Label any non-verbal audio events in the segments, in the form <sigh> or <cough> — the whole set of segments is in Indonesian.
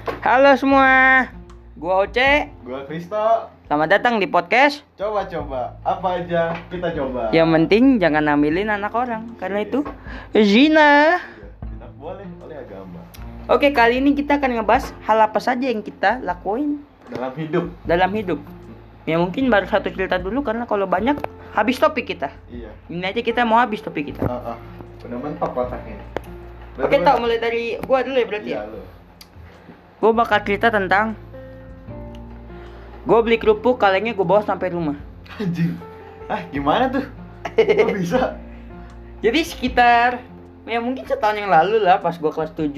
Halo semua, gua Oce. Gua Kristo. Selamat datang di podcast. Coba-coba, apa aja kita coba. Yang penting jangan ambilin anak orang, karena itu zina. Iya, Tidak boleh oleh agama. Oke, kali ini kita akan ngebahas hal apa saja yang kita lakuin Dalam hidup. dalam hidup. Ya mungkin baru satu cerita dulu karena kalau banyak habis topik kita. Iya. Ini aja kita mau habis topik kita. Ah, ah. Udah mentok kotaknya. Oke, tak mulai dari gua dulu ya berarti. Iya, ya? lu. Gua bakal cerita tentang gua beli kerupuk kalengnya gua bawa sampai rumah. Anjing. Ah, gimana tuh? Kok <laughs> bisa? Jadi sekitar ya mungkin setahun yang lalu lah pas gua kelas 7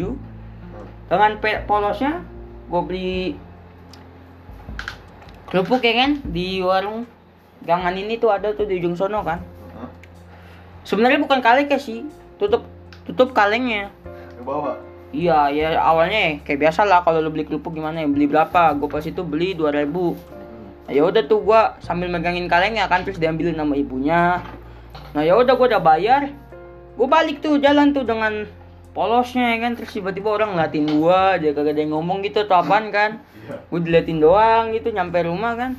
dengan polosnya gua beli kerupuk ya kan di warung gangan ini tuh ada tuh di ujung sono kan. Sebenarnya bukan kaleng ya sih, tutup tutup kalengnya. Ke bawah. Iya, ya awalnya ya, kayak biasa lah kalau lu beli kerupuk gimana ya, beli berapa? Gua pas itu beli 2000 Hmm. Nah, ya udah tuh gua sambil megangin kalengnya kan terus diambilin sama ibunya. Nah ya udah gua udah bayar. Gua balik tuh jalan tuh dengan polosnya ya kan terus tiba-tiba orang ngeliatin gua, dia kagak ada yang ngomong gitu tuh apaan kan. Iya. Gua diliatin doang gitu nyampe rumah kan.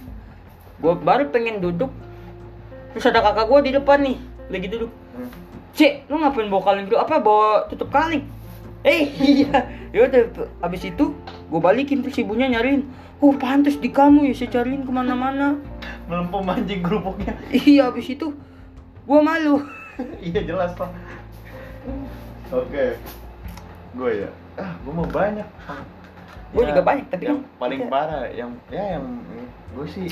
Gua baru pengen duduk. Terus ada kakak gua di depan nih, lagi duduk. Hmm. Cek, lu ngapain bawa kaleng dulu? Apa bawa tutup kaleng? Eh iya, ya udah abis itu gue balikin terus ibunya nyariin. Oh pantas di kamu ya, saya cariin ke mana-mana. Melempem anjing kerupuknya. Iya abis itu gue malu. <laughs> iya jelas pak. Oke. Gue ya. Ah, gue mau banyak. Gua Ya, juga banyak, tapi yang kan paling kita- parah yang ya yang gue sih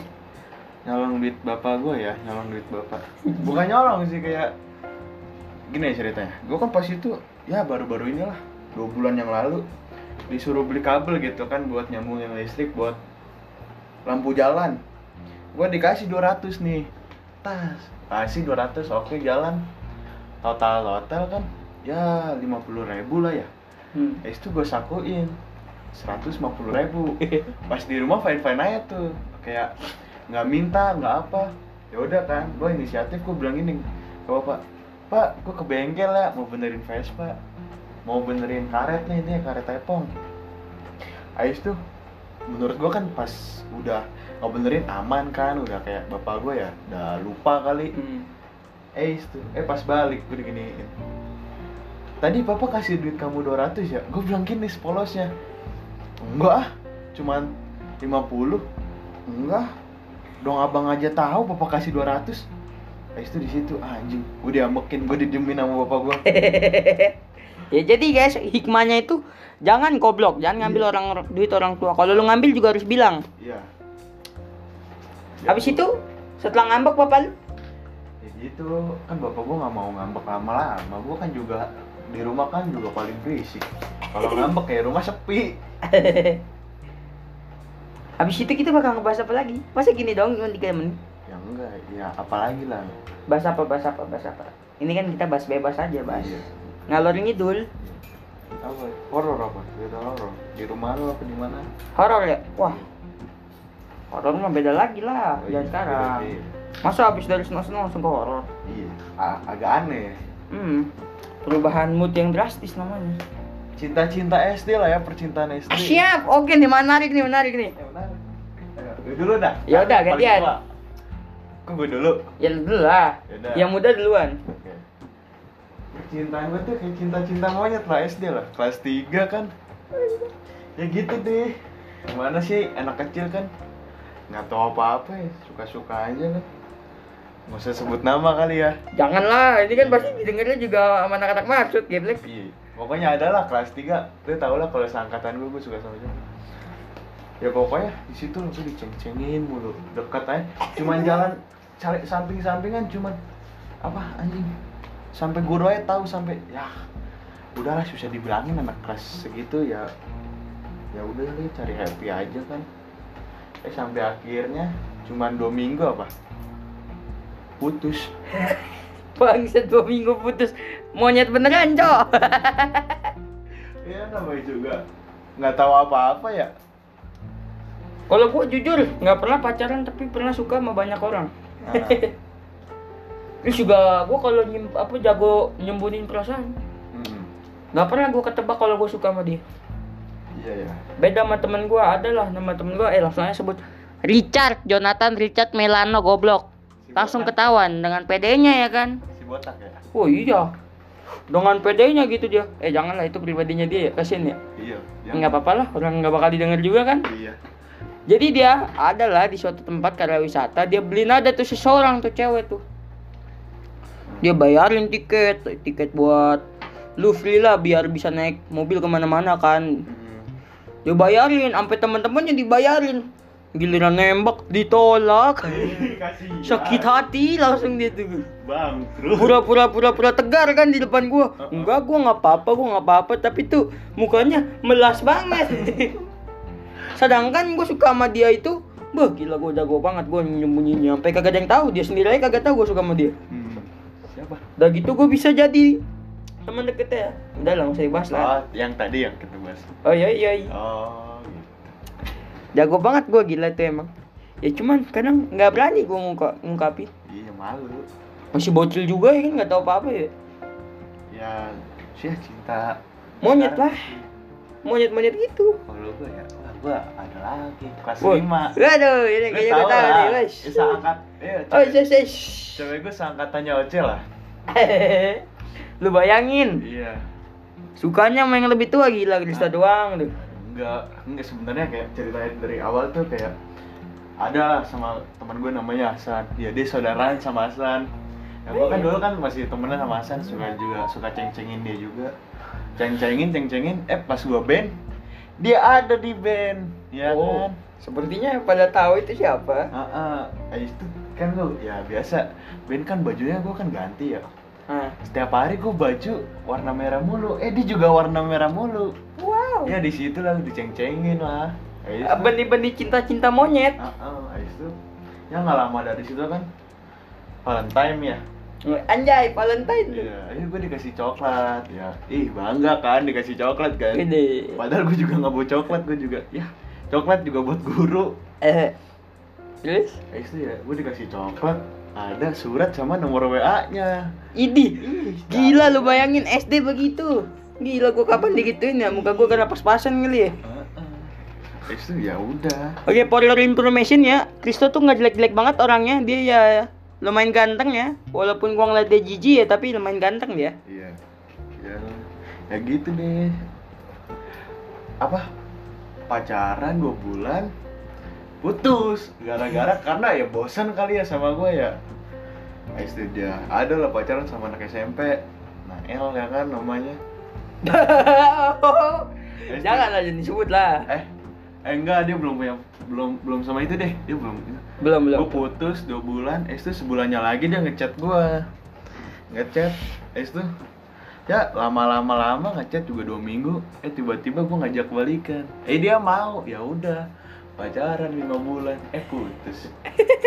nyolong duit bapak gue ya nyolong duit bapak bukan nyolong sih kayak gini ya ceritanya gue kan pas itu ya baru-baru inilah dua bulan yang lalu disuruh beli kabel gitu kan buat nyambungin listrik buat lampu jalan. Gue dikasih 200 nih. Tas. Kasih 200 oke jalan. Total total kan ya 50 ribu lah ya. Hmm. Habis itu gue sakuin 150 ribu. <laughs> Pas di rumah fine fine aja tuh. Kayak nggak minta nggak apa. Ya udah kan gue inisiatif gue bilang gini ke bapak pak gue ke bengkel ya mau benerin Vespa mau benerin karet nih ini karet tepong. Ais tuh menurut gue kan pas udah nggak benerin aman kan udah kayak bapak gue ya udah lupa kali. Hmm. Eh itu, eh pas balik gue diginiin. Tadi papa kasih duit kamu 200 ya? Gue bilang gini sepolosnya. Enggak ah, cuman 50 Enggak. Dong abang aja tahu papa kasih 200 Eh itu di situ anjing. Gue diamekin, gue didiemin sama bapak gue <laughs> ya jadi guys hikmahnya itu jangan goblok, jangan ngambil orang duit orang tua. Kalau lu ngambil juga harus bilang. Iya Habis itu setelah ngambek bapak lu Ya gitu, kan bapak gue gak mau ngambek lama-lama Gue kan juga di rumah kan juga paling berisik Kalau ngambek ya rumah sepi <laughs> Habis itu kita bakal ngebahas apa lagi? Masa gini dong cuma 3 menit? Ya enggak, ya apalagi lah Bahas apa, bahas apa, bahas apa Ini kan kita bahas bebas aja, bahas Iya. Ngalor ngidul. Apa? Horor apa? Cerita horor. Di rumah lo apa di mana? Horor ya? Wah. Horor mah beda lagi lah, Oh, jangan iya, sekarang. beda-beda. Masa habis dari senang-senang langsung ke horor? iya. A- agak aneh Hmm, perubahan mood yang drastis namanya. Cinta-cinta SD lah ya percintaan SD Ah, Siap, oke nih menarik nih, menarik nih. Ya Ayo, gue dulu dah. Ya udah, gantian. kok gue dulu. Ya lu dulu lah, Yaudah. yang muda duluan Percintaan gue tuh kayak cinta-cinta monyet lah SD lah. Kelas 3 kan. Ya gitu deh. Gimana sih anak kecil kan? Nggak tahu apa-apa ya Suka-suka aja kan Nggak usah sebut nama kali ya. Janganlah, ini kan pasti didengarnya juga sama anak-anak maksud, geblek Iya, pokoknya ada lah kelas 3 Lu tau lah kalau seangkatan gue, gue suka sama dia Ya pokoknya di situ lu tuh diceng-cengin mulu. Dekat aja, cuman jalan cari samping-sampingan cuman Apa anjing Sampai guru aja tahu sampai ya udahlah susah dibilangin anak kelas segitu ya ya udah deh cari happy aja kan. Eh sampai akhirnya cuman dua minggu apa? Putus. <laughs> Bangsat dua minggu putus. Monyet beneran, cok. <laughs> Ya namanya juga nggak tahu apa-apa ya. Kalau gua jujur, nggak pernah pacaran tapi pernah suka sama banyak orang. Nah. <laughs> Terus juga gua kalau nyim, apa jago nyembunyiin perasaan Mm-mm. Nggak pernah gua ketebak kalau gua suka sama dia Iya ya. Beda sama temen gue adalah nama temen gue eh langsung aja sebut Richard Jonathan Richard Melano goblok. Si Langsung botak. ketahuan dengan PD-nya ya kan. Si botak ya. Oh iya. Dengan PD-nya gitu dia. Eh janganlah itu pribadinya dia ya, kasian ya. Iya. Nggak apa-apa lah, orang nggak bakal didengar juga kan. Iya. Jadi dia adalah di suatu tempat karya wisata, dia beliin ada tuh seseorang tuh cewek tuh. Dia bayarin tiket, tiket buat lu free lah biar bisa naik mobil ke mana-mana kan. Mm. Dia bayarin, sampai teman-temannya dibayarin. Giliran nembak ditolak. <laughs> Sakit hati langsung dia tuh. Bang. Pura-pura pura-pura tegar kan di depan gua. Enggak, gua nggak apa-apa, gua nggak apa-apa, tapi tuh mukanya melas banget. <laughs> Sedangkan gua suka sama dia itu, bah gila gua jago banget gua nyembunyinya. Sampai kagak ada yang tahu, dia sendiri aja kagak tahu gua suka sama dia. Hmm. Siapa? Udah gitu gua bisa jadi teman deketnya. Udah lah, nggak usah dibahas lah. Oh, yang tadi yang kita bahas. Oh iya iya. iya. Oh, gitu. Jago banget gua gila tuh emang. Ya cuman kadang nggak berani gua ngungkap ngungkapin. Iya malu. Masih bocil juga ya kan nggak tahu apa-apa ya. Ya, sih cinta. Monyet lah. Monyet-monyet gitu. Kalau gua ya, gua ada lagi kelas Wah. lima. Waduh, ini kayaknya gue tahu lah. nih, guys. Ya, seangkat. Oh, yes, yes. cewek gua seangkatannya Oce lah. Lu bayangin, Iya. sukanya sama yang lebih tua gila Krista doang tuh. Enggak, enggak sebenarnya kayak ceritanya dari awal tuh kayak ada sama teman gue namanya Hasan. Ya dia saudaraan sama Hasan. Ya gue kan dulu kan masih temenan sama Hasan, suka juga suka ceng-cengin dia juga. Ceng-cengin, ceng-cengin, eh pas gue band, dia ada di band, ya Oh, kan? sepertinya pada tahu itu siapa. Ah, ah. Eh, itu kan gue ya biasa band kan bajunya gue kan ganti ya. Nah. Setiap hari gue baju warna merah mulu. Eh dia juga warna merah mulu. Wow. Ya di situ lah diceng-cengin lah. Eh, Benih-benih cinta-cinta monyet. Ah, ah, habis itu ya nggak lama dari situ kan Valentine ya. Anjay, Valentine. Iya, ayo gue dikasih coklat ya. Ih bangga kan dikasih coklat kan. Gede. Padahal gue juga nggak bawa coklat, gue juga ya coklat juga buat guru. Eh. Terus? Itu ya gue dikasih coklat, ada surat sama nomor WA-nya. Idi. Gila lu bayangin SD begitu. Gila gua kapan digituin ya? Muka gua kena pas-pasan kali ya. Ya udah. Oke, for your information ya, Kristo tuh nggak jelek-jelek banget orangnya. Dia ya lumayan ganteng ya. Walaupun gua ngeliat dia jijik ya, tapi lumayan ganteng dia. Iya. Ya, ya gitu deh. Apa? Pacaran dua bulan putus gara-gara karena ya bosan kali ya sama gue ya. Habis itu dia ada lah pacaran sama anak SMP. Nah, El ya kan namanya. <laughs> Jangan lah jadi disebut lah. Eh, eh enggak dia belum punya belum belum sama itu deh. Dia belum. Belum belum. Gue putus dua bulan, es itu sebulannya lagi dia ngechat gue Ngechat, es itu Ya lama-lama lama ngechat juga dua minggu Eh tiba-tiba gue ngajak balikan Eh dia mau, ya udah Pacaran lima bulan, eh putus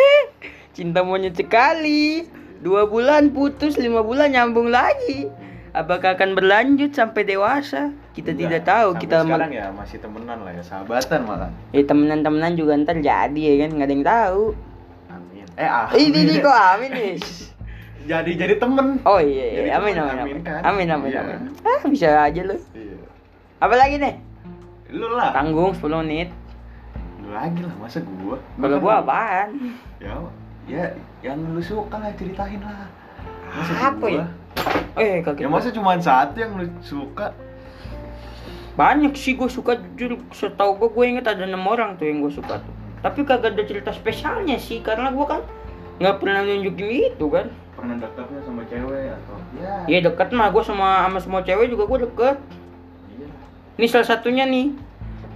<laughs> Cinta monyet sekali. Dua bulan putus, lima bulan nyambung lagi. Apakah akan berlanjut sampai dewasa? Kita Enggak, tidak tahu. sampai Kita sekarang ya masih temenan lah ya, sahabatan malah Eh temenan-temenan juga ntar jadi ya kan nggak ada yang tahu. Amin Eh ah ini nih kok amin nih. <laughs> Jadi jadi temen Oh iya, Jadi iya. amin temen, amin amin. amin kan? Amin amin Iya. amin. Ah bisa aja lu. Iya Apa lagi nih? Lu lah Tanggung 10 menit. Lagi lah, masa gua Kalau gua apaan? ya ya yang lu suka lah ceritain lah masa Apa gua? ya? Eh kaget. ya masa cuma satu yang lu suka Banyak sih gue suka jujur setahu gue gue inget ada enam orang tuh yang gue suka tuh. Tapi kagak ada cerita spesialnya sih karena gue kan nggak pernah nunjukin itu kan. pernah dekatnya sama cewek atau ya Iya deket mah gue sama sama semua cewek juga gue deket. iya Ini salah satunya nih.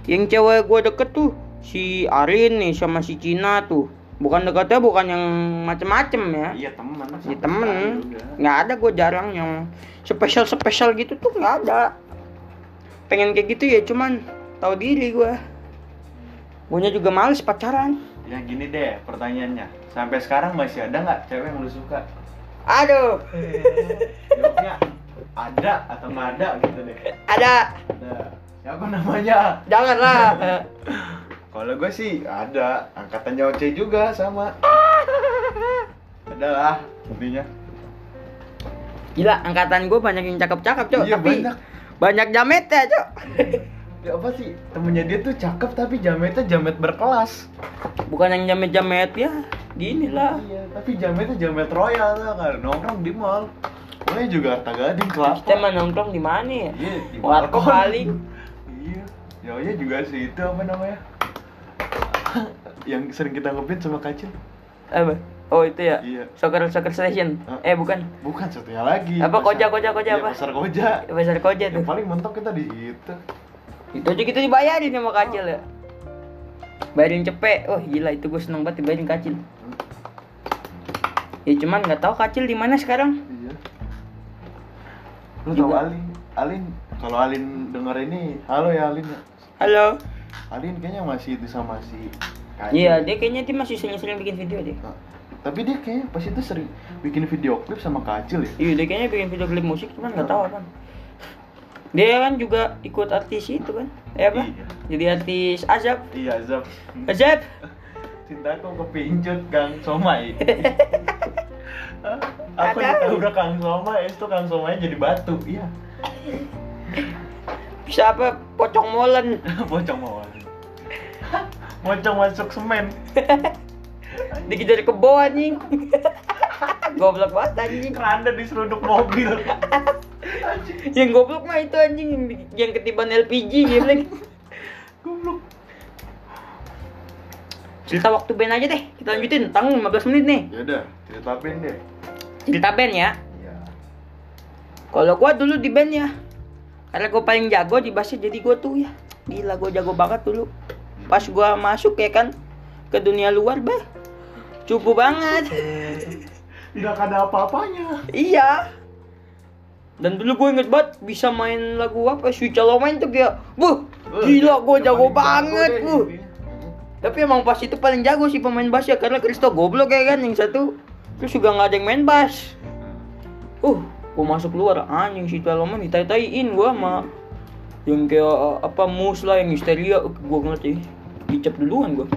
Yang cewek gue deket tuh si Arin nih sama si Cina tuh. Bukan deketnya bukan yang macem-macem ya. iya teman Ya temen. Nggak ada gue jarang yang spesial spesial gitu tuh nggak ada. Pengen kayak gitu ya cuman tahu diri gue. Guanya juga males pacaran. ya gini deh pertanyaannya sampai sekarang masih ada nggak cewek yang lu suka Aduh, jawabnya ada atau nggak ada gitu deh ada. ada siapa namanya Janganlah. <laughs> kalau gue sih ada angkatannya Oce juga sama. Ada lah intinya Gila, angkatan gue banyak yang cakep-cakep, Cok. Iya, Tapi banyak. banyak jamet ya, Cok. <laughs> ya apa sih? Temennya dia tuh cakep tapi jametnya jamet berkelas. Bukan yang jamet-jamet ya. Gini lah. Iya tapi jametnya jamet royal lah kan nongkrong di mall. Pokoknya juga harta gading kelapa. Kita mah nongkrong di mana ya? Iya di warkop paling iya. Ya juga sih itu apa namanya <laughs> yang sering kita ngeband sama kacil apa? Oh itu ya? Iya. soccer soccer station Hah? eh bukan. Bukan satunya lagi. Apa, Pasar- koja, koja, koja Iya, apa? pasar koja. Pasar koja tuh. yang paling mentok kita di situ itu aja kita dibayarin sama kacil ya. Bayarin cepet. Oh gila itu gue seneng banget dibayarin kacil ya cuman nggak tahu kacil di mana sekarang. Iya. Lu tau Juga. Alin? Alin? Kalau Alin denger ini halo ya Alin ya. Halo Alin kayaknya masih itu sama si Kacil. iya dia kayaknya dia masih sering-sering bikin video deh Nah, tapi dia kayaknya pas itu sering bikin video klip sama Kacil ya? Iya dia kayaknya bikin video klip musik cuman nggak tahu apa. Dia kan juga ikut artis itu kan? Eh apa? Iya. jadi artis Azab. Iya Zap Azab. Cintaku kepincut Kang Somai. <laughs> Aku ditabrak Kang Somai itu Kang Somai jadi batu. Iya <laughs> bisa apa <laughs> pocong molen. Pocong mau pocong masuk semen. <laughs> Dikejar kebo anjing. <laughs> Goblok banget anjing. Keranda diseruduk mobil. Yang goblok mah itu anjing. Yang- ketiban LPG bilang goblok. Cerita waktu band aja deh. Kita lanjutin. Tanggung 15 menit nih. Ya udah ceritain deh. Cerita band ya. Iya. Kalau gua dulu di band ya karena gua paling jago di bassnya jadi gua tuh ya. Gila gua jago banget dulu. Pas gua masuk ya kan ke dunia luar bah. Cukup banget. <laughs> Tidak ada apa-apanya. Iya. Dan dulu gue inget banget bisa main lagu apa? Sweet Child main tuh kayak Buh gila gue jago banget intinya. Tapi emang pas itu paling jago sih pemain bass ya karena Kristo goblok ya kan yang satu. Terus juga nggak ada yang main bass. Uh, gua masuk luar anjing si Taloman ditai-taiin gua sama yang kayak uh, apa mus lah yang histeria gua ngerti dicap duluan gua.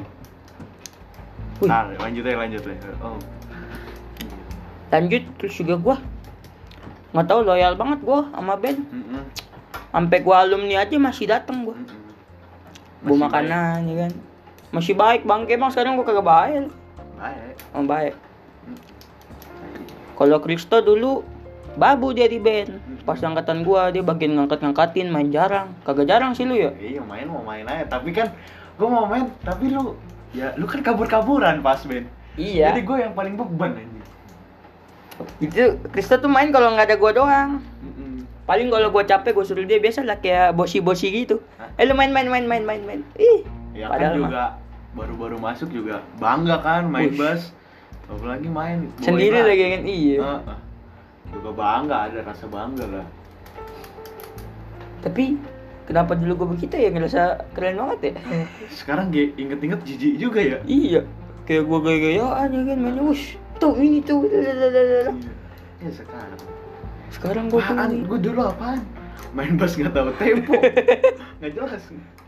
Wih. nah lanjut ya lanjut ya oh Lanjut terus juga gua nggak tahu loyal banget gua sama band. Mm-mm. Sampai gua alumni aja masih datang gua. Mm-mm. Bawa Masih makanan ya kan. Masih baik bangke emang sekarang gua kagak baik. baik Oh, baik. Kalau Kristo dulu babu dia di band. Pas angkatan gua dia bagian ngangkat-ngangkatin main jarang. Kagak jarang sih lu ya? iya main mau main aja tapi kan gue mau main tapi lu ya lu kan kabur-kaburan pas Ben Iya. jadi gue yang paling beban aja Itu Kristo tuh main kalau nggak ada gua doang. Paling kalau gua capek gua suruh dia biasa lah kayak bosi-bosi gitu. Hah? Eh lu main main main main main main. Ih. ya kan padahal mah. juga baru-baru masuk juga bangga kan main Wush. bass apalagi main sendiri lagi kan iya. Juga bangga ada rasa bangga lah Tapi kenapa dulu gua begitu ya ngerasa keren banget ya? sekarang ge- inget-inget jijik juga ya iya. Kayak gua gaya-gayaan ya kan mainnya wush. Tuh ini tuh. iya ya sekarang Sekarang gua tuh apaan gue dulu apaan main bass nggak tahu tempo <laughs> nggak jelas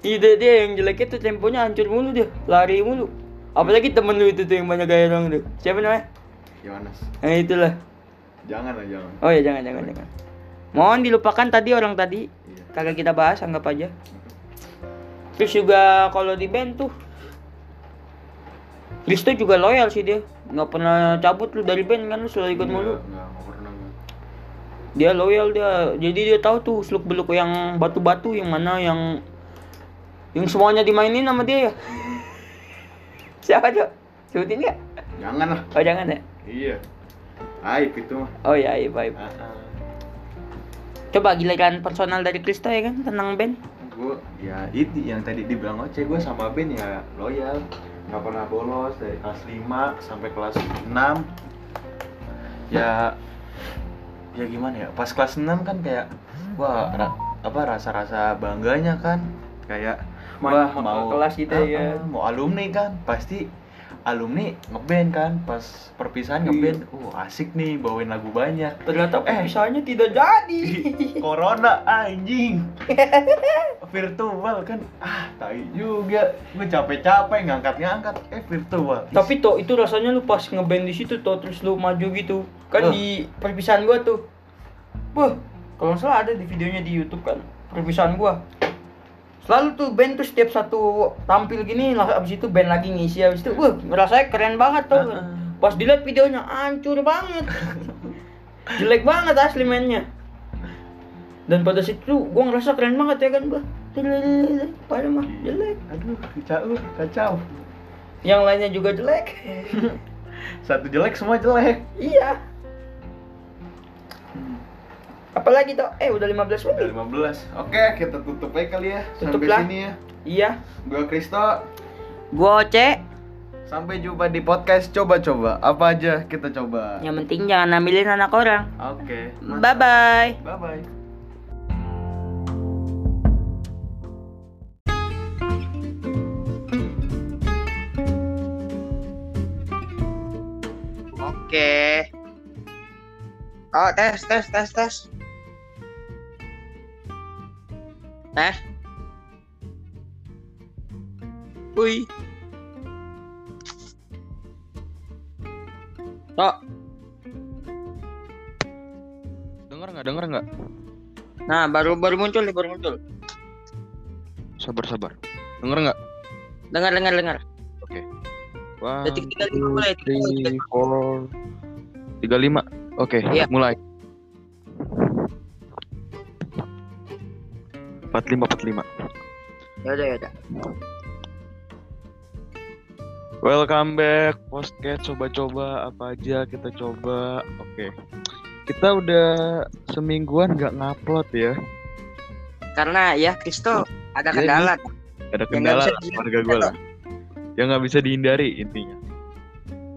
Iya dia, yang jeleknya tuh temponya hancur mulu dia, lari mulu. Apalagi temen lu itu tuh yang banyak gaya dong tuh. Siapa namanya? Yohanes Nah itulah. Jangan lah jangan. Oh ya jangan jangan jangan. Mohon dilupakan tadi orang tadi. Iya. Kagak kita bahas, anggap aja. Terus juga kalau di band tuh Risto juga loyal sih dia. Nggak pernah cabut lu dari band kan lu selalu ikut mulu. dia loyal dia jadi dia tahu tuh seluk beluk yang batu-batu yang mana yang yang semuanya dimainin sama dia ya. <laughs> Siapa tuh sebutin nggak jangan lah. Oh jangan ya? Iya aib itu mah. Oh ya iya baik Ah, ah. coba giliran personal dari Kristo ya kan? Tentang band gue ya itu yang tadi dibilang Oce gue sama Ben ya loyal. Nggak pernah bolos dari kelas 5 sampai kelas 6 ya ya gimana ya? Pas kelas 6 kan kayak wah ra- apa rasa-rasa bangganya kan. Kayak Mau- wah mau mau ke kelas gitu Ah, ya. ah, mau alumni kan pasti alumni ngeband kan pas perpisahan Iya. ngeband uh asik nih bawain lagu banyak. Ternyata Eh. perpisahannya tidak jadi. <laughs> Corona anjing. <laughs> Virtual kan ah tai juga. Gue capek-capek ngangkat-ngangkat. Eh virtual. Tapi toh itu rasanya lu pas ngeband di situ toh terus lu maju gitu. Kan Loh. di perpisahan gua tuh. Wah, kalau salah ada di videonya di YouTube kan perpisahan gua selalu tuh band tuh setiap satu tampil gini lah abis itu band lagi ngisi abis itu wah ngerasa keren banget tuh pas dilihat videonya hancur banget. <laughs> Jelek banget asli mainnya. Dan pada situ gua ngerasa keren banget ya kan gua. Pada mah jelek. Aduh, kacau, kacau. yang lainnya juga jelek. <laughs> Satu jelek semua jelek. iya apalagi tuh eh udah 15 Udah menit 15. Oke, kita tutup aja kali ya. Tutup Sampai lah. sini ya. iya Gua Kristo. gua Oce Sampai jumpa di podcast coba-coba. Apa aja kita coba. yang penting jangan ambilin anak orang Oke. bye bye Bye bye. Oke. Oh, tes, tes, tes, tes. Tes. Wih. Tok. Dengar nggak? Dengar nggak? Nah, baru baru muncul nih, baru muncul. Sabar sabar. Dengar nggak? Dengar, dengar, dengar. Oke. One, Detik tiga lima mulai. tiga lima. Oke, Iya. mulai. Empat lima empat lima. Ya udah, ya udah. Welcome back, podcast coba-coba apa aja kita coba. Oke. Kita udah semingguan nggak ngupload ya. Karena ya Kristo ada Iya, kendala. Ada kendala keluarga gue lah. Yang nggak bisa dihindari intinya.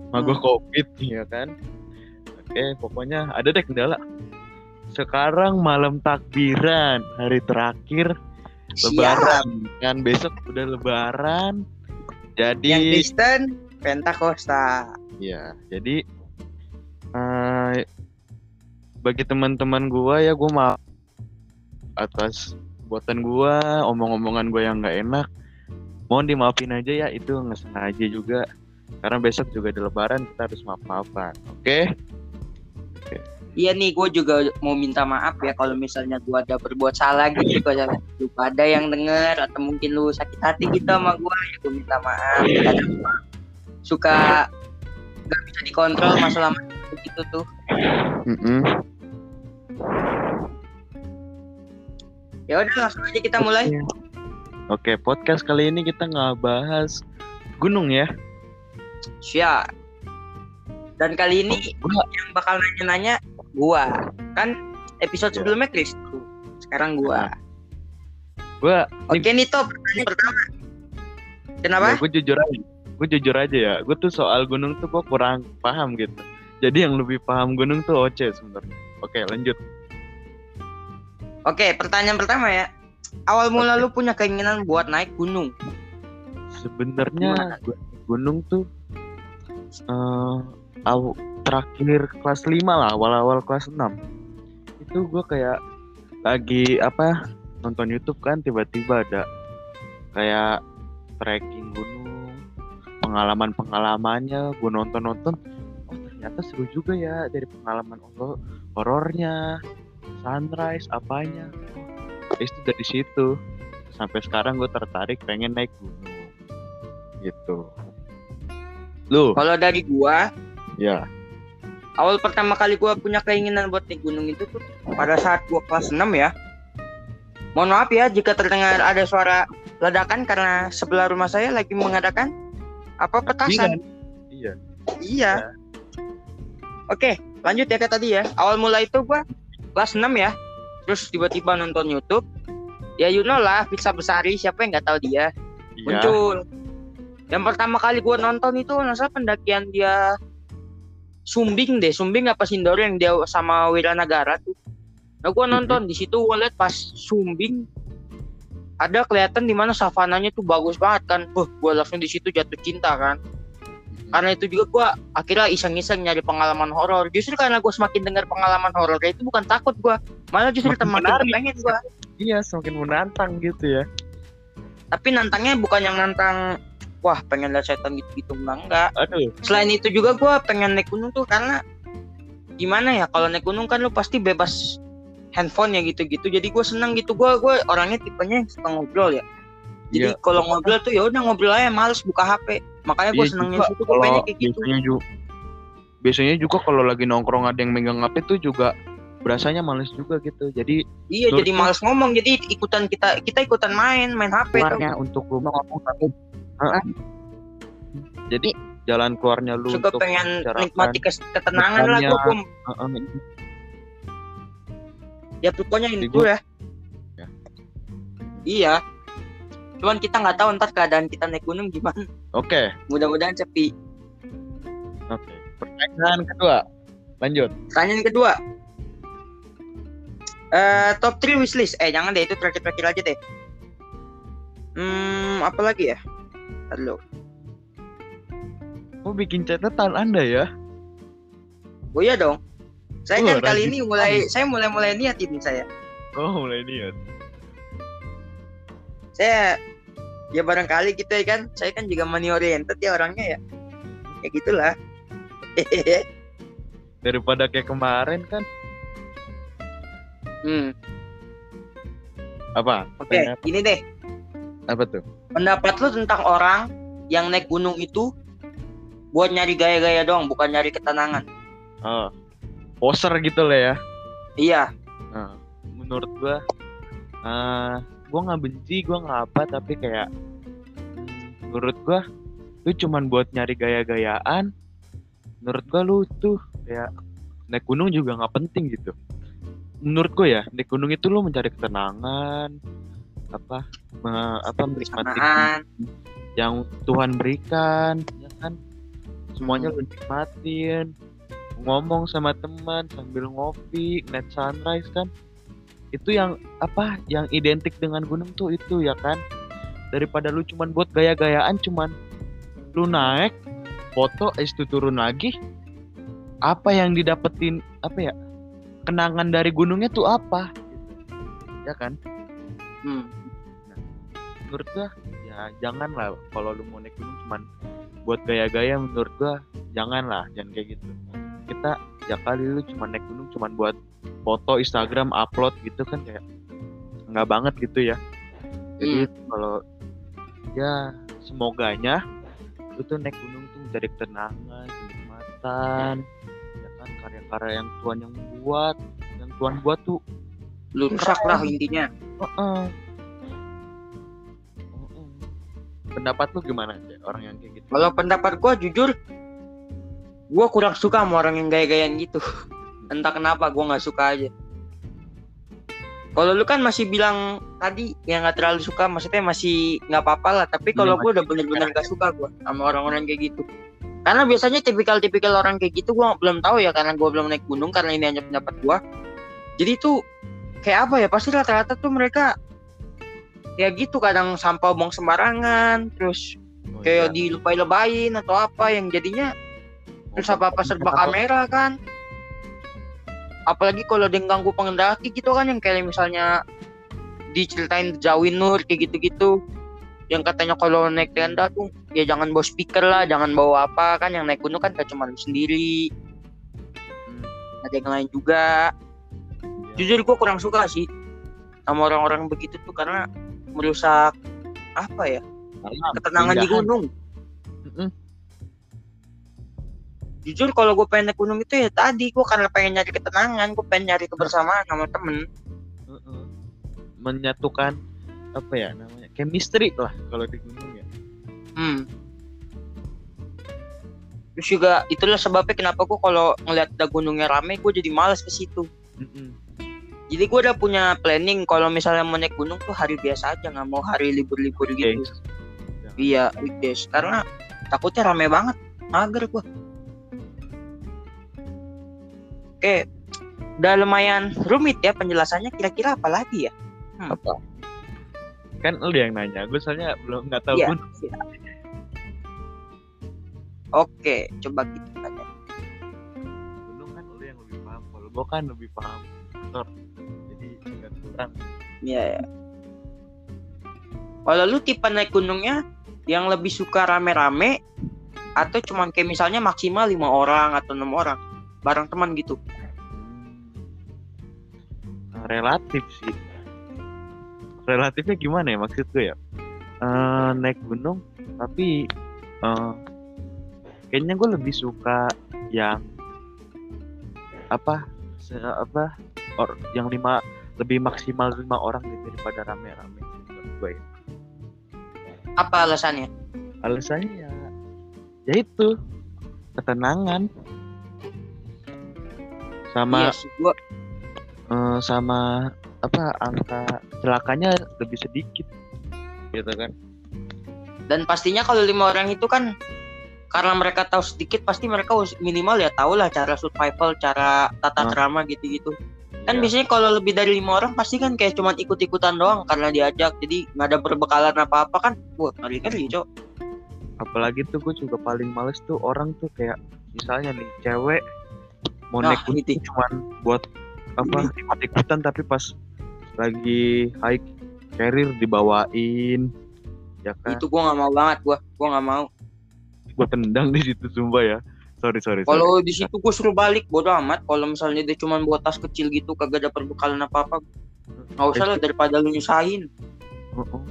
Mah gue Hmm. covid ya kan. Oke, pokoknya ada deh kendala. Sekarang malam takbiran, hari terakhir Siap. lebaran. Kan besok udah lebaran. Jadi Yang Kristen Pentakosta. ya, jadi eh, bagi teman-teman gua ya gua maaf atas buatan gua, omong-omongan gua yang nggak enak. Mohon dimaafin aja ya, itu nggak sengaja juga. Karena besok juga ada lebaran, kita harus maaf-maafan. Oke? Iya nih, gue juga mau minta maaf ya kalau misalnya gue ada berbuat salah gitu kalau lupa ada yang denger atau mungkin lu sakit hati gitu sama gue, ya gue minta maaf. Kadang suka nggak bisa dikontrol masalah gitu tuh. Mm-mm. Ya udah langsung aja kita mulai. Oke, podcast kali ini kita nggak bahas gunung ya. Siap. Dan kali ini yang bakal nanya-nanya gua. Kan episode Ya. sebelumnya Chris. Sekarang gua. Gua Oke nih top pertanyaan pertama. Kenapa? gue jujur aja. Gue jujur aja ya. Gue tuh soal gunung tuh gue kurang paham gitu. Jadi yang lebih paham gunung tuh Oce sebenarnya. Oke, lanjut. Oke, pertanyaan pertama ya. Awal mula lu punya keinginan buat naik gunung. Sebenarnya gu- gunung tuh eh aw- terakhir kelas 5 lah, awal-awal kelas 6. Itu gue kayak lagi apa nonton YouTube kan tiba-tiba ada kayak trekking gunung, pengalaman-pengalamannya, gue nonton-nonton, oh ternyata seru juga ya dari pengalaman horor- horornya, sunrise apanya. Itu dari situ sampai sekarang gue tertarik pengen naik gunung gitu. Lu, Kalau dari gua, ya, awal pertama kali gua punya keinginan buat naik gunung itu tuh pada saat gua kelas 6 ya. Mohon maaf ya jika terdengar ada suara ledakan karena sebelah rumah saya lagi mengadakan apa petasan. iya, Iya. Oke, lanjut ya ke tadi ya. Awal mula itu gua kelas 6 ya. Terus tiba-tiba nonton YouTube. Ya you know lah, Pizza Besari siapa yang nggak tahu dia. iya, muncul. Yang pertama kali gue nonton itu nasa pendakian dia Sumbing deh, Sumbing apa Sindoro yang dia sama Wiranagara tuh. Nah gue nonton di situ gue liat pas Sumbing ada kelihatan di mana savananya tuh bagus banget kan. Wah, gue langsung di situ jatuh cinta kan. Karena itu juga gue akhirnya iseng-iseng nyari pengalaman horor. Justru karena gue semakin dengar pengalaman horor itu bukan takut gue, malah justru menarik. pengen gue. iya semakin menantang gitu ya. Tapi nantangnya bukan yang nantang wah pengen lihat setan gitu-gitu enggak enggak. Aduh, selain itu juga gue pengen naik gunung tuh karena gimana ya kalau naik gunung kan lu pasti bebas handphone ya gitu-gitu jadi gue seneng gitu gue gue orangnya tipenya yang suka ngobrol ya Jadi Iya. kalau ngobrol tuh ya udah ngobrol aja males buka HP. Makanya gue Iya senengnya situ gue pengennya kayak gitu. biasanya juga biasanya juga kalau lagi nongkrong ada yang megang HP tuh juga berasanya males juga gitu jadi Iya jadi males ngomong jadi ikutan kita kita ikutan main main HP tuh. keluarnya untuk lu ngomong tapi Heeh. jadi jalan keluarnya lu Suka untuk pengen nikmati ketenangan lah gue Kum. heeh, Ya pokoknya itu ya. Ya. Iya. Cuman kita nggak tahu ntar keadaan kita naik gunung gimana. oke Mudah-mudahan sepi. oke pertanyaan kedua lanjut Pertanyaan kedua. Eh top 3 wishlist. Eh jangan deh itu terakhir-terakhir aja deh. Hmm, apa lagi ya? Halo. mau bikin catatan anda ya Oh iya dong. Saya Oh, kan kali ini mulai saya mulai-mulai niat ini saya. oh mulai niat Saya ya barangkali gitu ya kan. Saya kan juga money oriented ya orangnya ya. Ya gitulah. <laughs> daripada kayak kemarin kan hmm, apa oke, apa? ini deh. apa tuh Pendapat lu tentang orang yang naik gunung itu buat nyari gaya-gaya doang, bukan nyari ketenangan. oh poser gitu lah ya Iya, Nah, menurut gua eh gua nggak benci, gua nggak apa, tapi kayak menurut gua lu cuman buat nyari gaya-gayaan. Menurut gua lu tuh kayak naik gunung juga nggak penting gitu. Menurut gua ya, naik gunung itu lu mencari ketenangan, apa me- apa menikmati yang Tuhan berikan, ya kan? Semuanya lu nikmatin, ngomong sama teman sambil ngopi, net sunrise kan? Itu yang apa? Yang identik dengan gunung tuh itu ya kan? Daripada lu cuman buat gaya-gayaan, cuman lu naik, foto, es itu turun lagi. Apa yang didapetin apa ya? Kenangan dari gunungnya tuh apa? Ya kan? Hmm. menurut gua ya jangan lah kalau lu mau naik gunung cuman buat gaya-gaya menurut gua jangan lah jangan kayak gitu. Kita ya kali lu cuma naik gunung cuman buat foto Instagram upload gitu kan kayak nggak banget gitu ya. Jadi kalau ya semoganya lu tuh naik gunung tuh mencari ketenangan kenikmatan ya kan karya-karya yang Tuhan yang buat yang Tuhan buat tuh Lu rusak lah intinya. Heeh. Heeh. Pendapat lu gimana sih orang yang kayak gitu? Kalau pendapat gua jujur gua kurang suka sama orang yang gaya-gayaan gitu. Entah kenapa gua nggak suka aja. Kalau lu kan masih bilang tadi yang nggak terlalu suka, maksudnya masih nggak apa-apa lah. Tapi kalau Iya, gua udah bener-bener gak suka gua sama orang-orang kayak gitu. Karena biasanya tipikal-tipikal orang kayak gitu gua belum tahu ya karena gua belum naik gunung karena ini hanya pendapat gua. Jadi tuh kayak apa ya? Pasti rata-rata tuh mereka ya gitu kadang sampah buang sembarangan, terus Oh, kayak iya. dilebay-lebayin atau apa yang jadinya terus apa apa serba kamera kan apalagi kalau dia ganggu pengendaki gitu kan yang kayak misalnya diceritain jauhin nur kayak gitu-gitu yang katanya kalau naik tenda tuh ya jangan bawa speaker lah jangan bawa apa kan yang naik gunung kan gak cuma sendiri Hmm, ada yang lain juga. Jujur gue kurang suka sih sama orang-orang begitu tuh karena merusak apa ya Karena ketenangan di keindahan. gunung Mm-mm. jujur kalau gue pengen naik gunung itu ya tadi gue karena pengen nyari ketenangan gue pengen nyari kebersamaan sama temen menyatukan apa ya namanya chemistry lah kalau di gunung ya hmm. terus juga itulah sebabnya kenapa gue kalau ngeliat ada gunungnya rame gue jadi males ke situ Mm-mm. Jadi gue udah punya planning kalau misalnya mau naik gunung tuh hari biasa aja nggak mau hari libur-libur gitu Guys. Jangan. iya weekdays karena takutnya rame banget mager gue oke udah lumayan rumit ya penjelasannya kira-kira apa lagi ya apa kan lu yang nanya gue soalnya belum nggak tahu Iya. gunung iya. Oke, coba kita tanya. gunung kan lu yang lebih paham kalau gue kan lebih paham motor kurang Iya ya. Kalau lu tipe naik gunungnya yang lebih suka rame-rame atau cuman kayak misalnya maksimal lima orang atau enam orang bareng teman gitu. Relatif sih relatifnya gimana ya maksud gue ya eh, naik gunung tapi eh, kayaknya gue lebih suka yang apa se- apa or, yang lima lebih maksimal lima orang gitu daripada rame-rame menurut gue ya. Apa alasannya? alasannya ya ya itu ketenangan sama Iya sih, gua eh, sama apa angka celakanya lebih sedikit gitu kan dan pastinya kalau lima orang itu kan karena mereka tahu sedikit pasti mereka minimal ya tahu lah cara survival cara tata Ah. krama gitu-gitu kan Iya. biasanya kalau lebih dari lima orang pasti kan kayak cuman ikut-ikutan doang karena diajak. Jadi nggak ada perbekalan apa-apa kan. Wah ngeri ngeri cok apalagi tuh gue juga paling males tuh orang tuh kayak misalnya nih cewek mau Nah, naik gunung itu. cuman buat apa ikut ikutan tapi pas lagi hike carrier dibawain ya kan? Itu gua nggak mau banget gua. Gua nggak mau. Gue tendang di situ sumpah ya sorry sorry, kalau di situ gua suruh balik bodo amat. Kalau misalnya dia cuman buat tas kecil gitu kagak ada perbekalan apa-apa nggak usah lah daripada lu nyusahin. Heeh.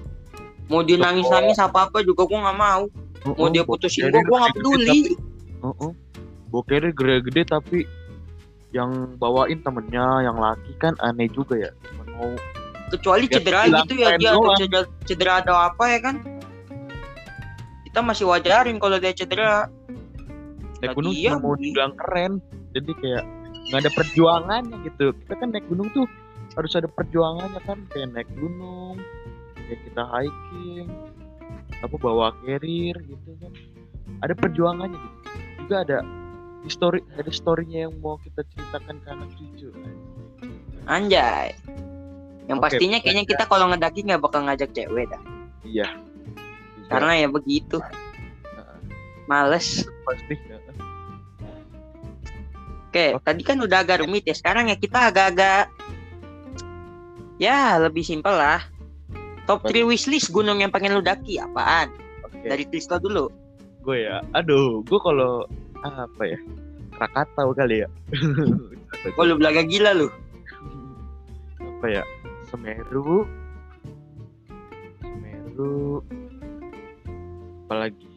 mau dia nangis nangis apa apa juga gua nggak mau. Mau Heeh, dia putusin gua gua nggak peduli. Carrier gede-gede tapi yang bawain temennya yang laki kan aneh juga ya. Mau kecuali cedera gitu ya dia ada cedera, cedera ada apa ya kan. Kita masih wajarin kalau dia cedera naik Nah, gunung dia cuma mau dibilang keren. Jadi kayak nggak ada perjuangannya gitu. Kita kan naik gunung tuh harus ada perjuangannya kan. Kayak naik gunung kayak kita hiking apa bawa carrier gitu kan. Ada perjuangannya gitu. Juga ada histori ada storynya yang mau kita ceritakan ke anak cucu anjay. Yang Oke, pastinya kayaknya kita kalau ngedaki nggak bakal ngajak cewek dah. Iya. Karena ya begitu. Heeh. males. Pasti heeh. Oke Oke. tadi kan udah agak rumit ya sekarang ya kita agak-agak ya lebih simpel lah. Top Apa 3 wishlist gunung yang pengen lu daki apaan? Oke. Dari Kristo dulu. Gue ya aduh gue kalau apa ya Krakatau kali ya. <laughs> Oh lu belaga gila lu. Apa ya Semeru. Semeru. Apalagi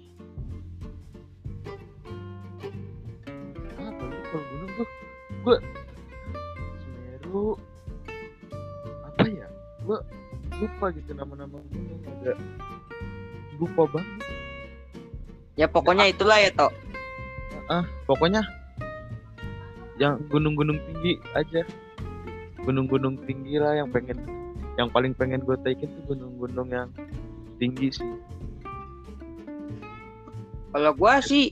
gue Semeru apa ya? Gue lupa gitu nama-nama gunung ada lupa banget. Ya pokoknya itulah ya toh ah pokoknya yang gunung-gunung tinggi aja. Gunung-gunung tinggi lah yang pengen yang paling pengen gue taikin tuh gunung-gunung yang tinggi sih. Kalau gua sih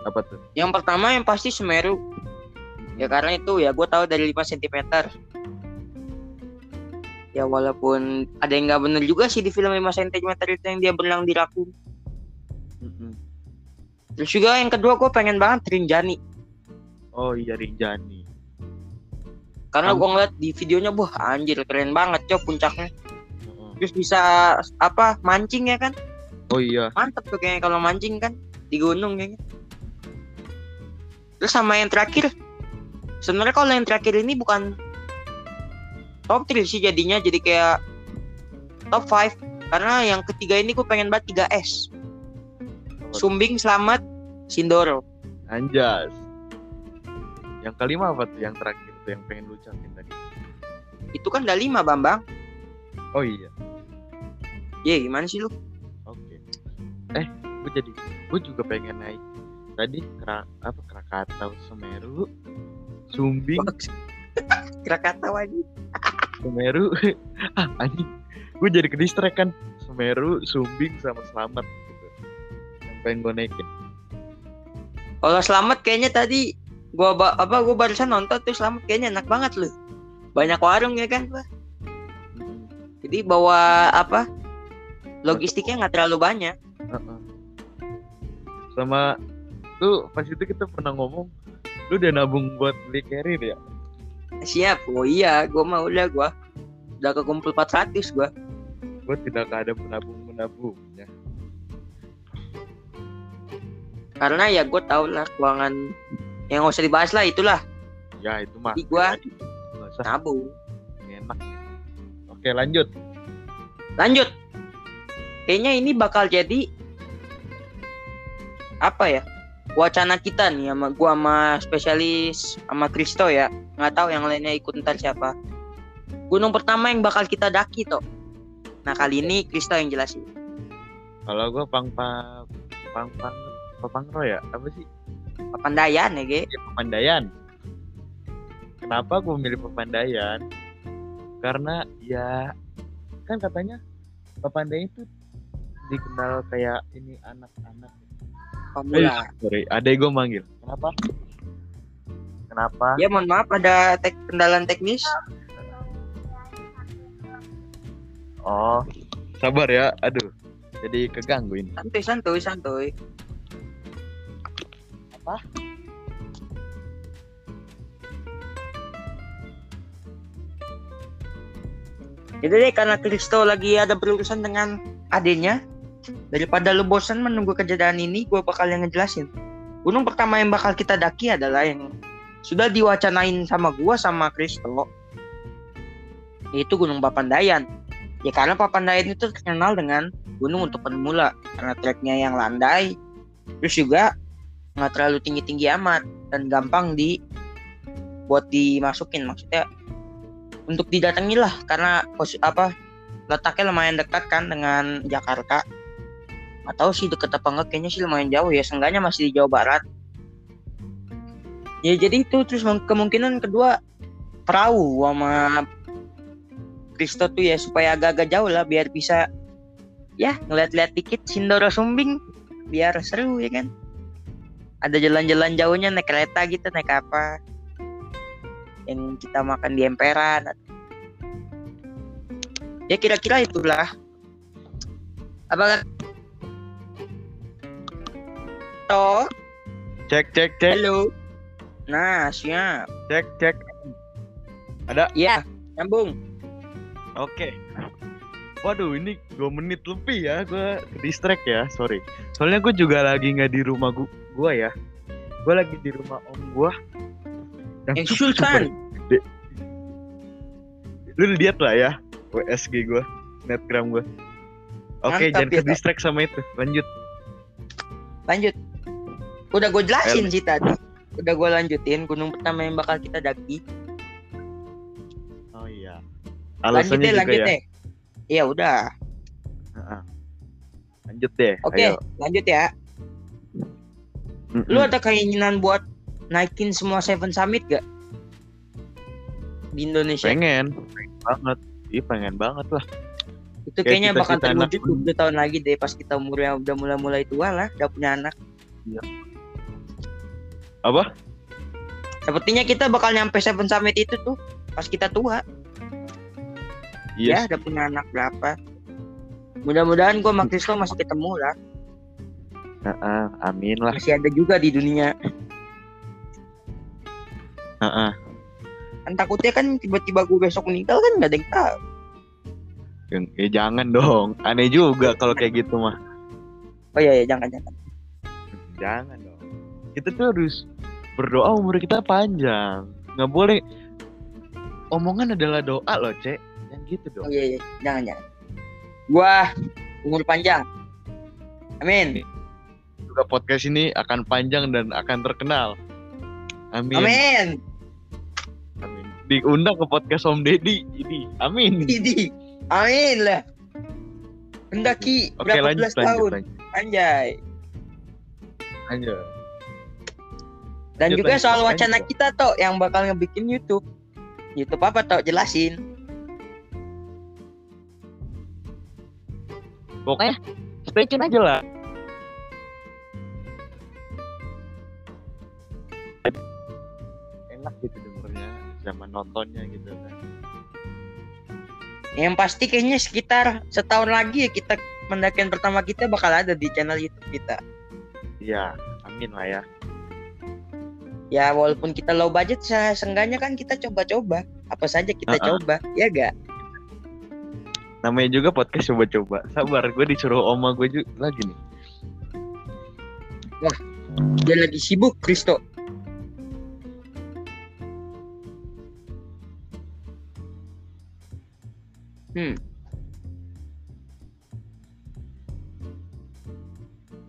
apa tuh? yang pertama yang pasti Semeru ya karena itu ya gue tahu dari 5 cm ya walaupun ada yang nggak bener juga sih di film 5 cm itu yang dia berenang di rakun Mm-mm. terus juga yang kedua gue pengen banget Rinjani. Oh iya Rinjani. Karena gue ngeliat di videonya wah anjir keren banget cok puncaknya. Terus bisa apa mancing ya kan? Oh iya. Mantep tuh kayaknya kalau mancing kan? Di gunung kayaknya. Terus sama yang terakhir sebenarnya kalau yang terakhir ini bukan top 3 sih jadinya jadi kayak top 5 karena yang ketiga ini gue pengen banget 3S Apa tuh? Sumbing Slamet Sindoro Anjas. Yang kelima apa tuh? Yang terakhir tuh yang pengen lu ucapin tadi? Itu kan udah lima Bambang. Oh iya. Ya gimana sih lu? Oke. Eh, gue jadi gue juga pengen naik. Tadi kera, apa Krakatau Semeru, Sumbing <laughs> Krakatau aja Semeru. <laughs> ah, anjing. Gue jadi ke distract kan. Semeru, Sumbing sama Slamet gitu. Yang pengen gue naikin. kalau Slamet kayaknya tadi gua ba- apa gua barusan nonton tuh Slamet kayaknya enak banget loh banyak warung ya kan Pak? Mm-mm. jadi bawa apa logistiknya nggak terlalu banyak. Sama tuh pas itu kita pernah ngomong lu udah nabung buat beli carrier ya? siap oh iya gua mau udah gua udah kekumpul 400 gua Gue tidak ada menabung menabungnya. karena ya gua tau lah keuangan yang nggak usah dibahas lah itulah Ya itu mah. Usah nabung enak. Oke lanjut. lanjut kayaknya ini bakal jadi apa ya wacana kita nih sama gua sama spesialis sama Kristo ya nggak tahu yang lainnya ikut ntar siapa gunung pertama yang bakal kita daki toh nah kali ini Kristo yang jelasin Kalau gue pang pang pang pang papangro ya apa sih? Papandayan ya ge Ya, Pemandayan. Kenapa gue milih Pemandayan? Karena ya kan katanya Pemandayan itu dikenal kayak ini anak-anak. Pemula Sorry, adek gue manggil. Kenapa? Kenapa? ya mohon maaf ada tek kendalaan teknis Oh, sabar ya. Aduh, jadi keganggu ini. santuy santuy santuy Apa? Itu deh karena Kristo lagi ada berurusan dengan adenya daripada lu bosan menunggu kejadian ini gue bakal yang ngejelasin. Gunung pertama yang bakal kita daki adalah yang sudah diwacanain sama gua sama Kristo yaitu Gunung Papandayan. Ya karena Papandayan itu terkenal dengan gunung untuk pemula karena treknya yang landai. Terus juga nggak terlalu tinggi-tinggi amat dan gampang di buat dimasukin maksudnya untuk didatangi lah karena apa letaknya lumayan dekat kan dengan Jakarta atau sih deket apa enggak kayaknya sih lumayan jauh ya seenggaknya masih di Jawa Barat. Ya jadi itu terus kemungkinan kedua perahu sama Kristo tuh ya supaya agak-agak jauh lah biar bisa ya ngeliat-liat dikit Sindoro Sumbing biar seru ya kan? Ada jalan-jalan jauhnya naik kereta gitu naik apa yang kita makan di emperan. Ya kira-kira itulah. Apa toh Cek, cek, cek, halo nah siap cek, cek. ya nyambung Oke. Waduh, ini dua menit lebih ya, gue distract ya, sorry. Soalnya gue juga lagi nggak di rumah gu gua ya. Gue lagi di rumah om gue. yang Sultan Lu lihat lah ya, WSG gue, netgram gue. Oke, Mantap jangan ya, ke distract sama itu. Lanjut. lanjut udah gue jelasin sih tadi udah gue lanjutin gunung pertama yang bakal kita daki Oh iya. lanjut Alasannya deh juga lanjut ya. deh iya udah. Lanjut deh. oke ayo. lanjut ya Mm-mm. lu ada keinginan buat naikin semua Seven Summit gak di Indonesia pengen, pengen banget. Iya pengen banget lah. itu kayak kayaknya bakal terwujud 20 tahun lagi deh pas kita umurnya udah mulai-mulai tua lah udah punya anak Apa? sepertinya kita bakal nyampe Seven Summit itu tuh pas kita tua Iya. ya udah punya anak berapa mudah-mudahan gua sama Kristo masih ketemu lah Heeh, amin lah. masih ada juga di dunia Heeh. kan takutnya kan tiba-tiba gue besok meninggal kan gak ada yang tahu Ya jangan dong. Aneh juga kalau kayak gitu mah. oh iya ya jangan jangan Jangan dong. Kita tuh harus berdoa umur kita panjang. Nggak boleh. Omongan adalah doa loh, Cek. Yang gitu oh dong. iya iya jangan jangan gua umur panjang amin Juga podcast ini akan panjang dan akan terkenal. Amin. amin Amin. Diundang ke podcast Om Deddy ini. Amin. Idi amin lah Hendaki Oke, berapa lanjut, belas lanjut, tahun lanjut. anjay Lanjut. Dan Lanjut, juga soal wacana kita toh yang bakal ngebikin YouTube. YouTube apa toh jelasin. Pokoknya stay tune aja. lah. Enak gitu dengernya sama nontonnya gitu kan. yang pasti kayaknya sekitar setahun lagi ya kita pendakian pertama kita bakal ada di channel YouTube kita. Iya, amin lah ya. Ya walaupun kita low budget se- seenggaknya kan kita coba-coba apa saja kita Uh-uh. coba ya gak Namanya juga podcast coba-coba. Sabar, gue disuruh oma gue juga lagi nih. dia lagi sibuk Kristo hmm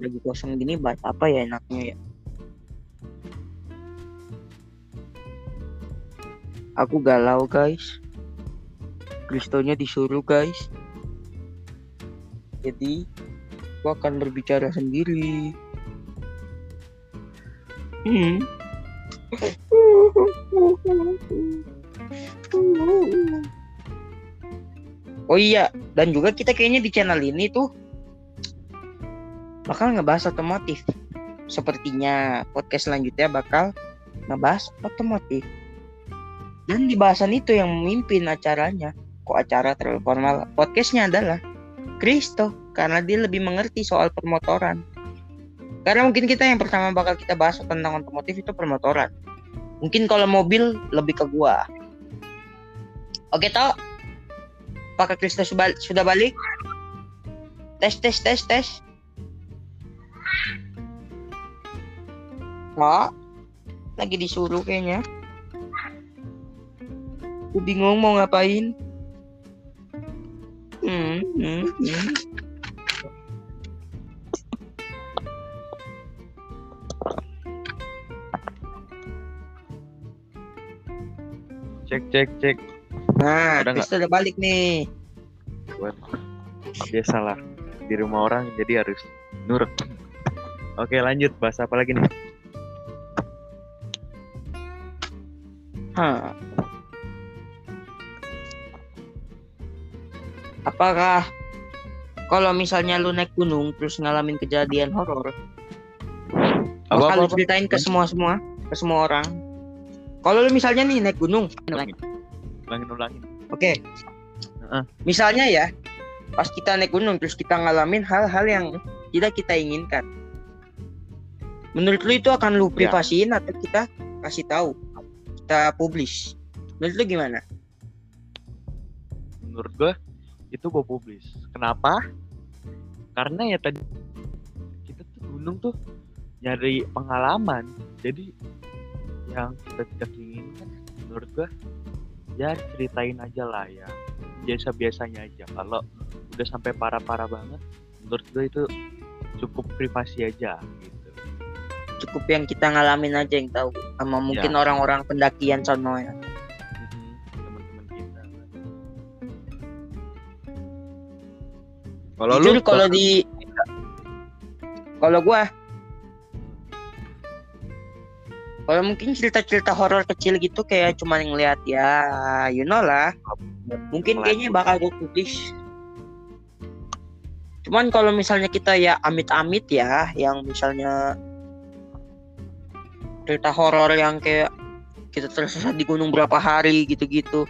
lagi kosong gini bahas apa ya enaknya ya aku galau guys Kristonya disuruh guys jadi aku akan berbicara sendiri hmm. Oh iya, dan juga kita kayaknya di channel ini tuh bakal ngebahas otomotif. Sepertinya podcast selanjutnya bakal ngebahas otomotif. Dan di bahasan itu yang memimpin acaranya, kok acara terlalu formal, podcastnya adalah Kristo, karena dia lebih mengerti soal permotoran. Karena mungkin kita yang pertama bakal kita bahas tentang otomotif itu permotoran. Mungkin kalau mobil lebih ke gua. Oke toh? Apakah Krista sudah balik? Tes tes tes tes. Wah, lagi disuruh kayaknya. Aku bingung mau ngapain. Hmm, hmm, hmm. Cek cek cek. Nah, Udah Krista udah balik nih. Buat biasalah di rumah orang jadi harus nurut. Oke lanjut bahas apa lagi nih? Hah. Apakah kalau misalnya lu naik gunung terus ngalamin kejadian horor, Apa bakal apa, lu apa? ceritain ke semua semua, ke semua orang? Kalau lu misalnya nih naik gunung, Ulangin ulangin. ulangin. oke. Misalnya ya, pas kita naik gunung terus kita ngalamin hal-hal yang tidak kita inginkan. Menurut lu itu akan lu Ya. privasiin atau kita kasih tahu? Kita publish. Menurut lu gimana? Menurut gue itu gue publis. Kenapa? Karena ya tadi kita tuh gunung tuh nyari pengalaman. Jadi yang kita tidak inginkan menurut gue ya ceritain aja lah ya biasa-biasanya aja kalau udah sampai parah-parah banget menurut gue itu cukup privasi aja gitu cukup yang kita ngalamin aja yang tahu sama mungkin orang-orang pendakian sono ya. Kalau Jujur lu? kalau di kalau gua kalau mungkin cerita-cerita horor kecil gitu kayak cuma ngeliat ya you know lah. Mungkin kayaknya bakal gue publish. Cuman kalau misalnya kita ya amit-amit ya yang misalnya cerita horor yang kayak kita tersesat di gunung berapa hari gitu-gitu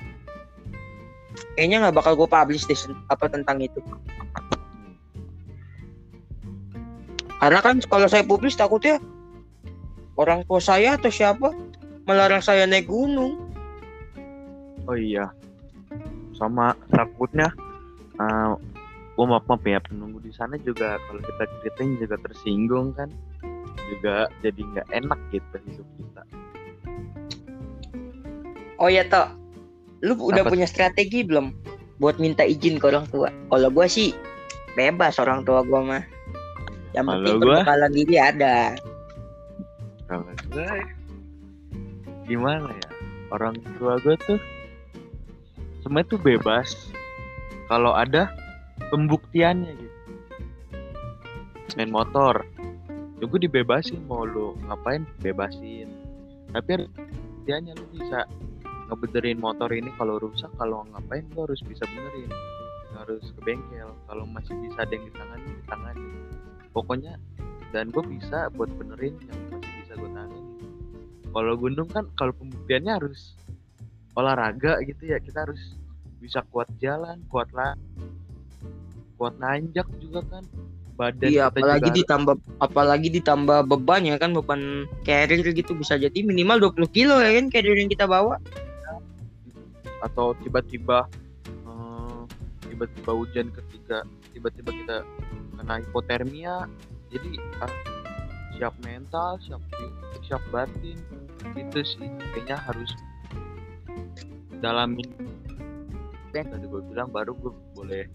kayaknya nggak bakal gue publish deh apa tentang itu karena kan kalau saya publish takutnya orang tua saya atau siapa melarang saya naik gunung Oh iya. Sama takutnya uh, gua maaf maaf ya penunggu di sana juga kalau kita ceritain juga tersinggung kan. Juga jadi nggak enak gitu hidup kita. Oh ya toh, lu udah Apa? punya strategi belum buat minta izin ke orang tua? Kalau gua sih bebas orang tua gua mah. Yang Kalau penting gua- perbekalan diri ada. Kalau gue gimana ya? Orang tua gue tuh semua tuh bebas. Kalau ada pembuktiannya gitu. Main motor, ya gue dibebasin mau lu ngapain bebasin. Tapi pembuktiannya lu bisa ngebenerin motor ini kalau rusak kalau ngapain lu harus bisa benerin harus ke bengkel kalau masih bisa ada yang ditangani ditangani pokoknya dan gue bisa buat benerin yang masih bisa gue tangani kalau gunung kan kalau pembuktiannya harus olahraga gitu ya kita harus bisa kuat jalan kuat lah kuat nanjak juga kan badan Iya, apalagi juga ditambah apalagi ditambah beban ya kan beban carrier gitu bisa jadi minimal 20 kilo ya kan carrier yang kita bawa. atau tiba-tiba eh, tiba-tiba hujan ketika tiba-tiba kita kena hipotermia jadi ah, siap mental siap siap batin itu sih kayaknya harus dalamin. Yang tadi gue bilang baru gue boleh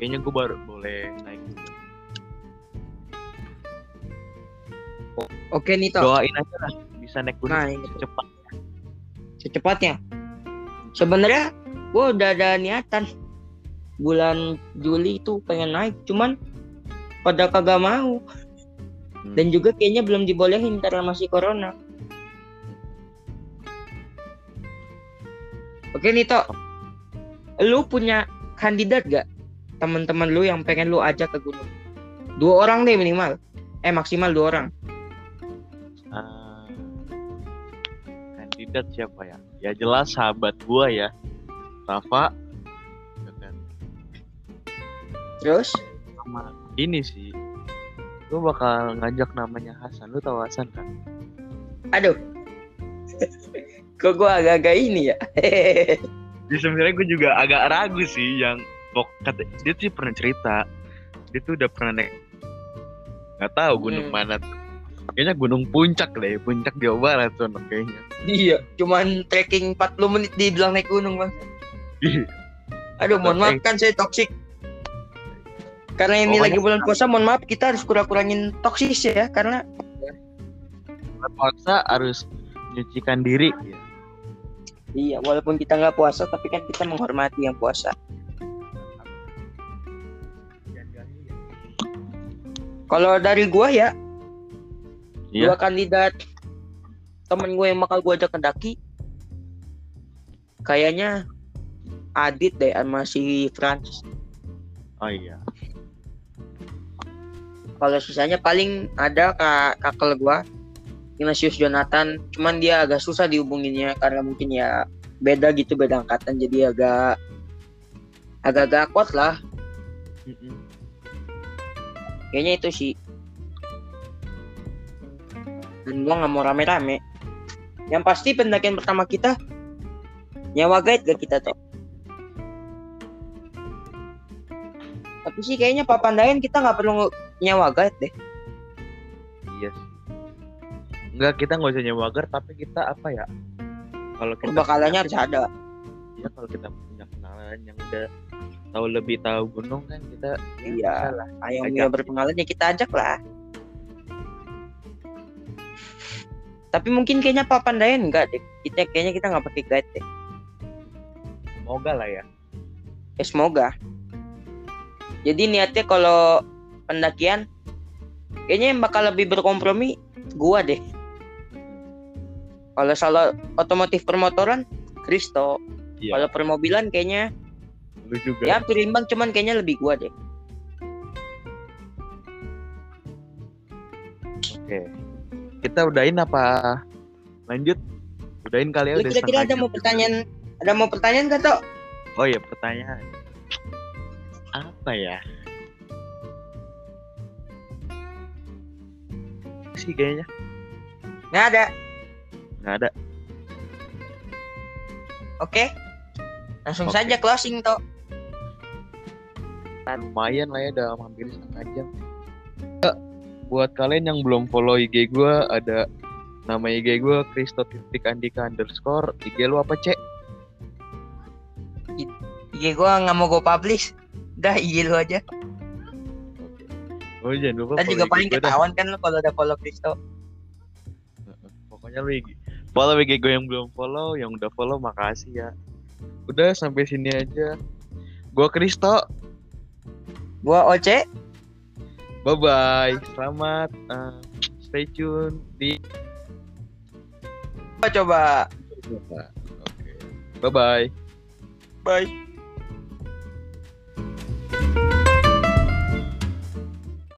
kayaknya gue baru boleh naik. Oke nih toh. doain aja lah bisa naik gunung Nah, secepatnya. Sebenarnya gue udah ada niatan bulan Juli itu pengen naik, cuman pada kagak mau. Hmm. Dan juga kayaknya belum dibolehin karena masih corona. Oke nih Tok, lu punya kandidat gak teman-teman lu yang pengen lu ajak ke gunung? Dua orang deh minimal, eh maksimal dua orang. Ah, kandidat siapa ya ya jelas sahabat gua ya Rafa Terus? sama ini sih gua bakal ngajak namanya Hasan lu tahu Hasan kan Aduh, <laughs> kok gue agak-agak ini ya? <laughs> Ya sebenarnya gue juga agak ragu sih yang pok kata dia sih pernah cerita dia tuh udah pernah naik nggak tahu gunung Hmm. mana tuh kayaknya gunung puncak deh puncak Jawa Barat tuh kayaknya Iya, cuman trekking 40 menit dibilang naik gunung bang. Ih, Aduh, mohon maaf kan saya toksik. Karena ini Pokoknya- lagi bulan puasa, mohon maaf kita harus kurang-kurangin toksis ya, karena puasa harus menyucikan diri ya. iya, walaupun kita nggak puasa, tapi kan kita menghormati yang puasa. Kalau dari gua ya, Iya. dua kandidat temen gue yang bakal gua ajak ke daki, kayaknya Adit deh sama si Franz. oh iya Kalau sisanya paling ada kak kakak gua Ignatius Jonathan, cuman dia agak susah dihubunginnya karena mungkin ya beda gitu beda angkatan jadi agak agak-agak kuat lah. Kayaknya itu sih. Dan gua nggak mau rame-rame. Yang pasti pendakian pertama kita nyawa guide gak kita tuh. Tapi sih kayaknya Papandayan kita nggak perlu nyawa guide deh. iya sih Enggak, kita nggak usah nyewa agar, tapi kita apa ya? Kalau kita Bakalannya harus ada. ya kalau kita punya kenalan yang udah tahu lebih tahu gunung kan kita ya Iya. lah. Ayo yang berpengalaman ya kita ajak lah. Tapi mungkin kayaknya Papandayan enggak deh. Kita kayaknya kita nggak pakai guide deh. Semoga lah ya. Ya semoga. Jadi niatnya kalau pendakian kayaknya yang bakal lebih berkompromi gua deh. Kalau salah otomotif permotoran Kristo. Iya. Kalau permobilan kayaknya Lu juga. ya hampir imbang cuman kayaknya lebih gua deh. Oke. Kita udahin apa? Lanjut. Udahin kali ya udah kira-kira ada setengah mau pertanyaan ada mau pertanyaan gak Tok? Oh iya, pertanyaan. Apa ya? Sih kayaknya Nggak ada. nggak ada. Oke. Langsung Oke. saja closing Tok. lumayan lah ya udah hampir setengah jam buat kalian yang belum follow IG gue ada nama IG gue Kristo titik Andika underscore IG lu apa cek IG gua nggak mau gua publish. Udah IG lu aja. Oh jangan lupa Kan juga paling gua ketahuan kan lu kalau udah follow Kristo. pokoknya lu follow IG gue yang belum follow yang udah follow makasih ya udah sampai sini aja gue Kristo Gua Oce. bye bye selamat eh, stay tune di Coba. oke bye bye Bye.